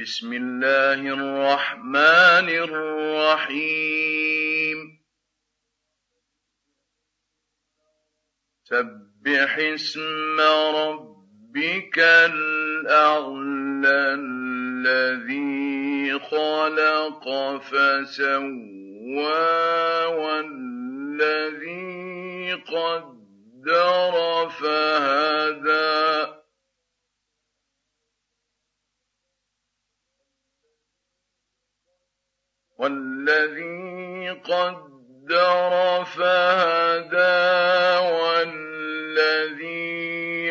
بسم الله الرحمن الرحيم. سبح اسم ربك الأعلى الذي خلق فسوى والذي قدر فهدى. والذي قدر فهدى والذي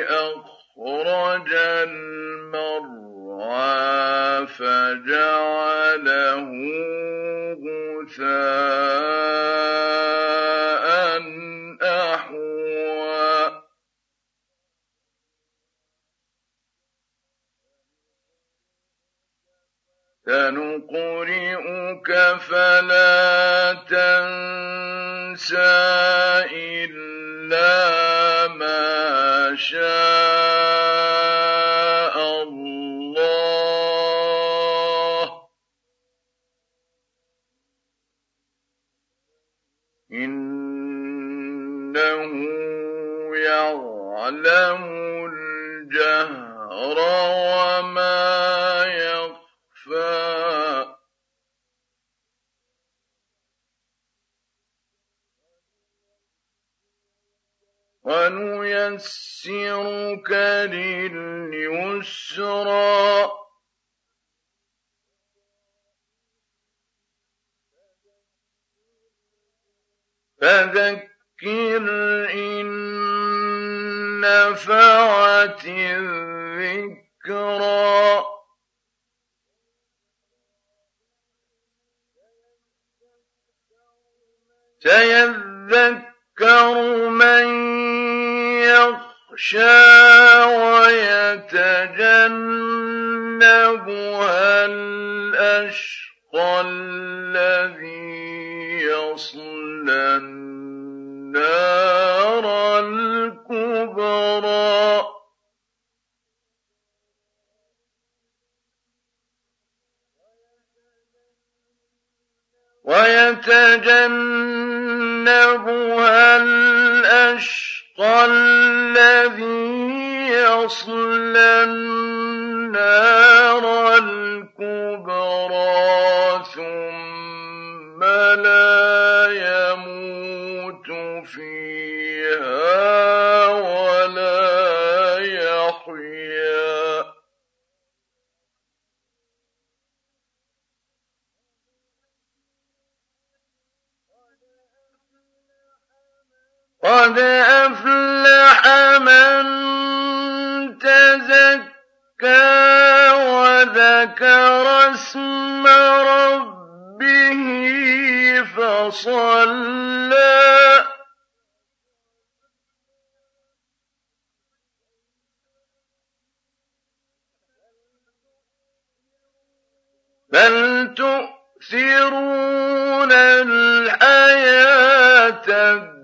أخرج المرعى فجعله غثاء سنقرئك فلا تنسى إلا ما شاء الله. إنه يعلم الجهر ونيسرك لليسرى. فذكر إن نفعت الذكرى. سيذكر من يخشى ويتجنبها الأشقى الذي يصلى النار الكبرى. ويتجنبها الأشقى الذي يصلى النار الكبرى ثم لا قد أفلح من تزكى وذكر اسم ربه فصلى بل تؤثرون الحياة الدنيا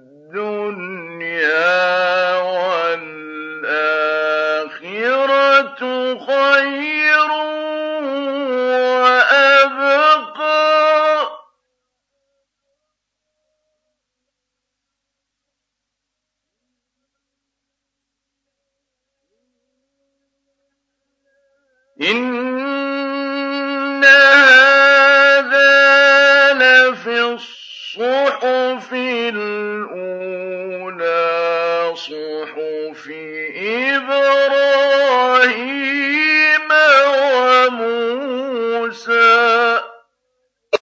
إن هذا لفي الصحف الأولى صحف إبراهيم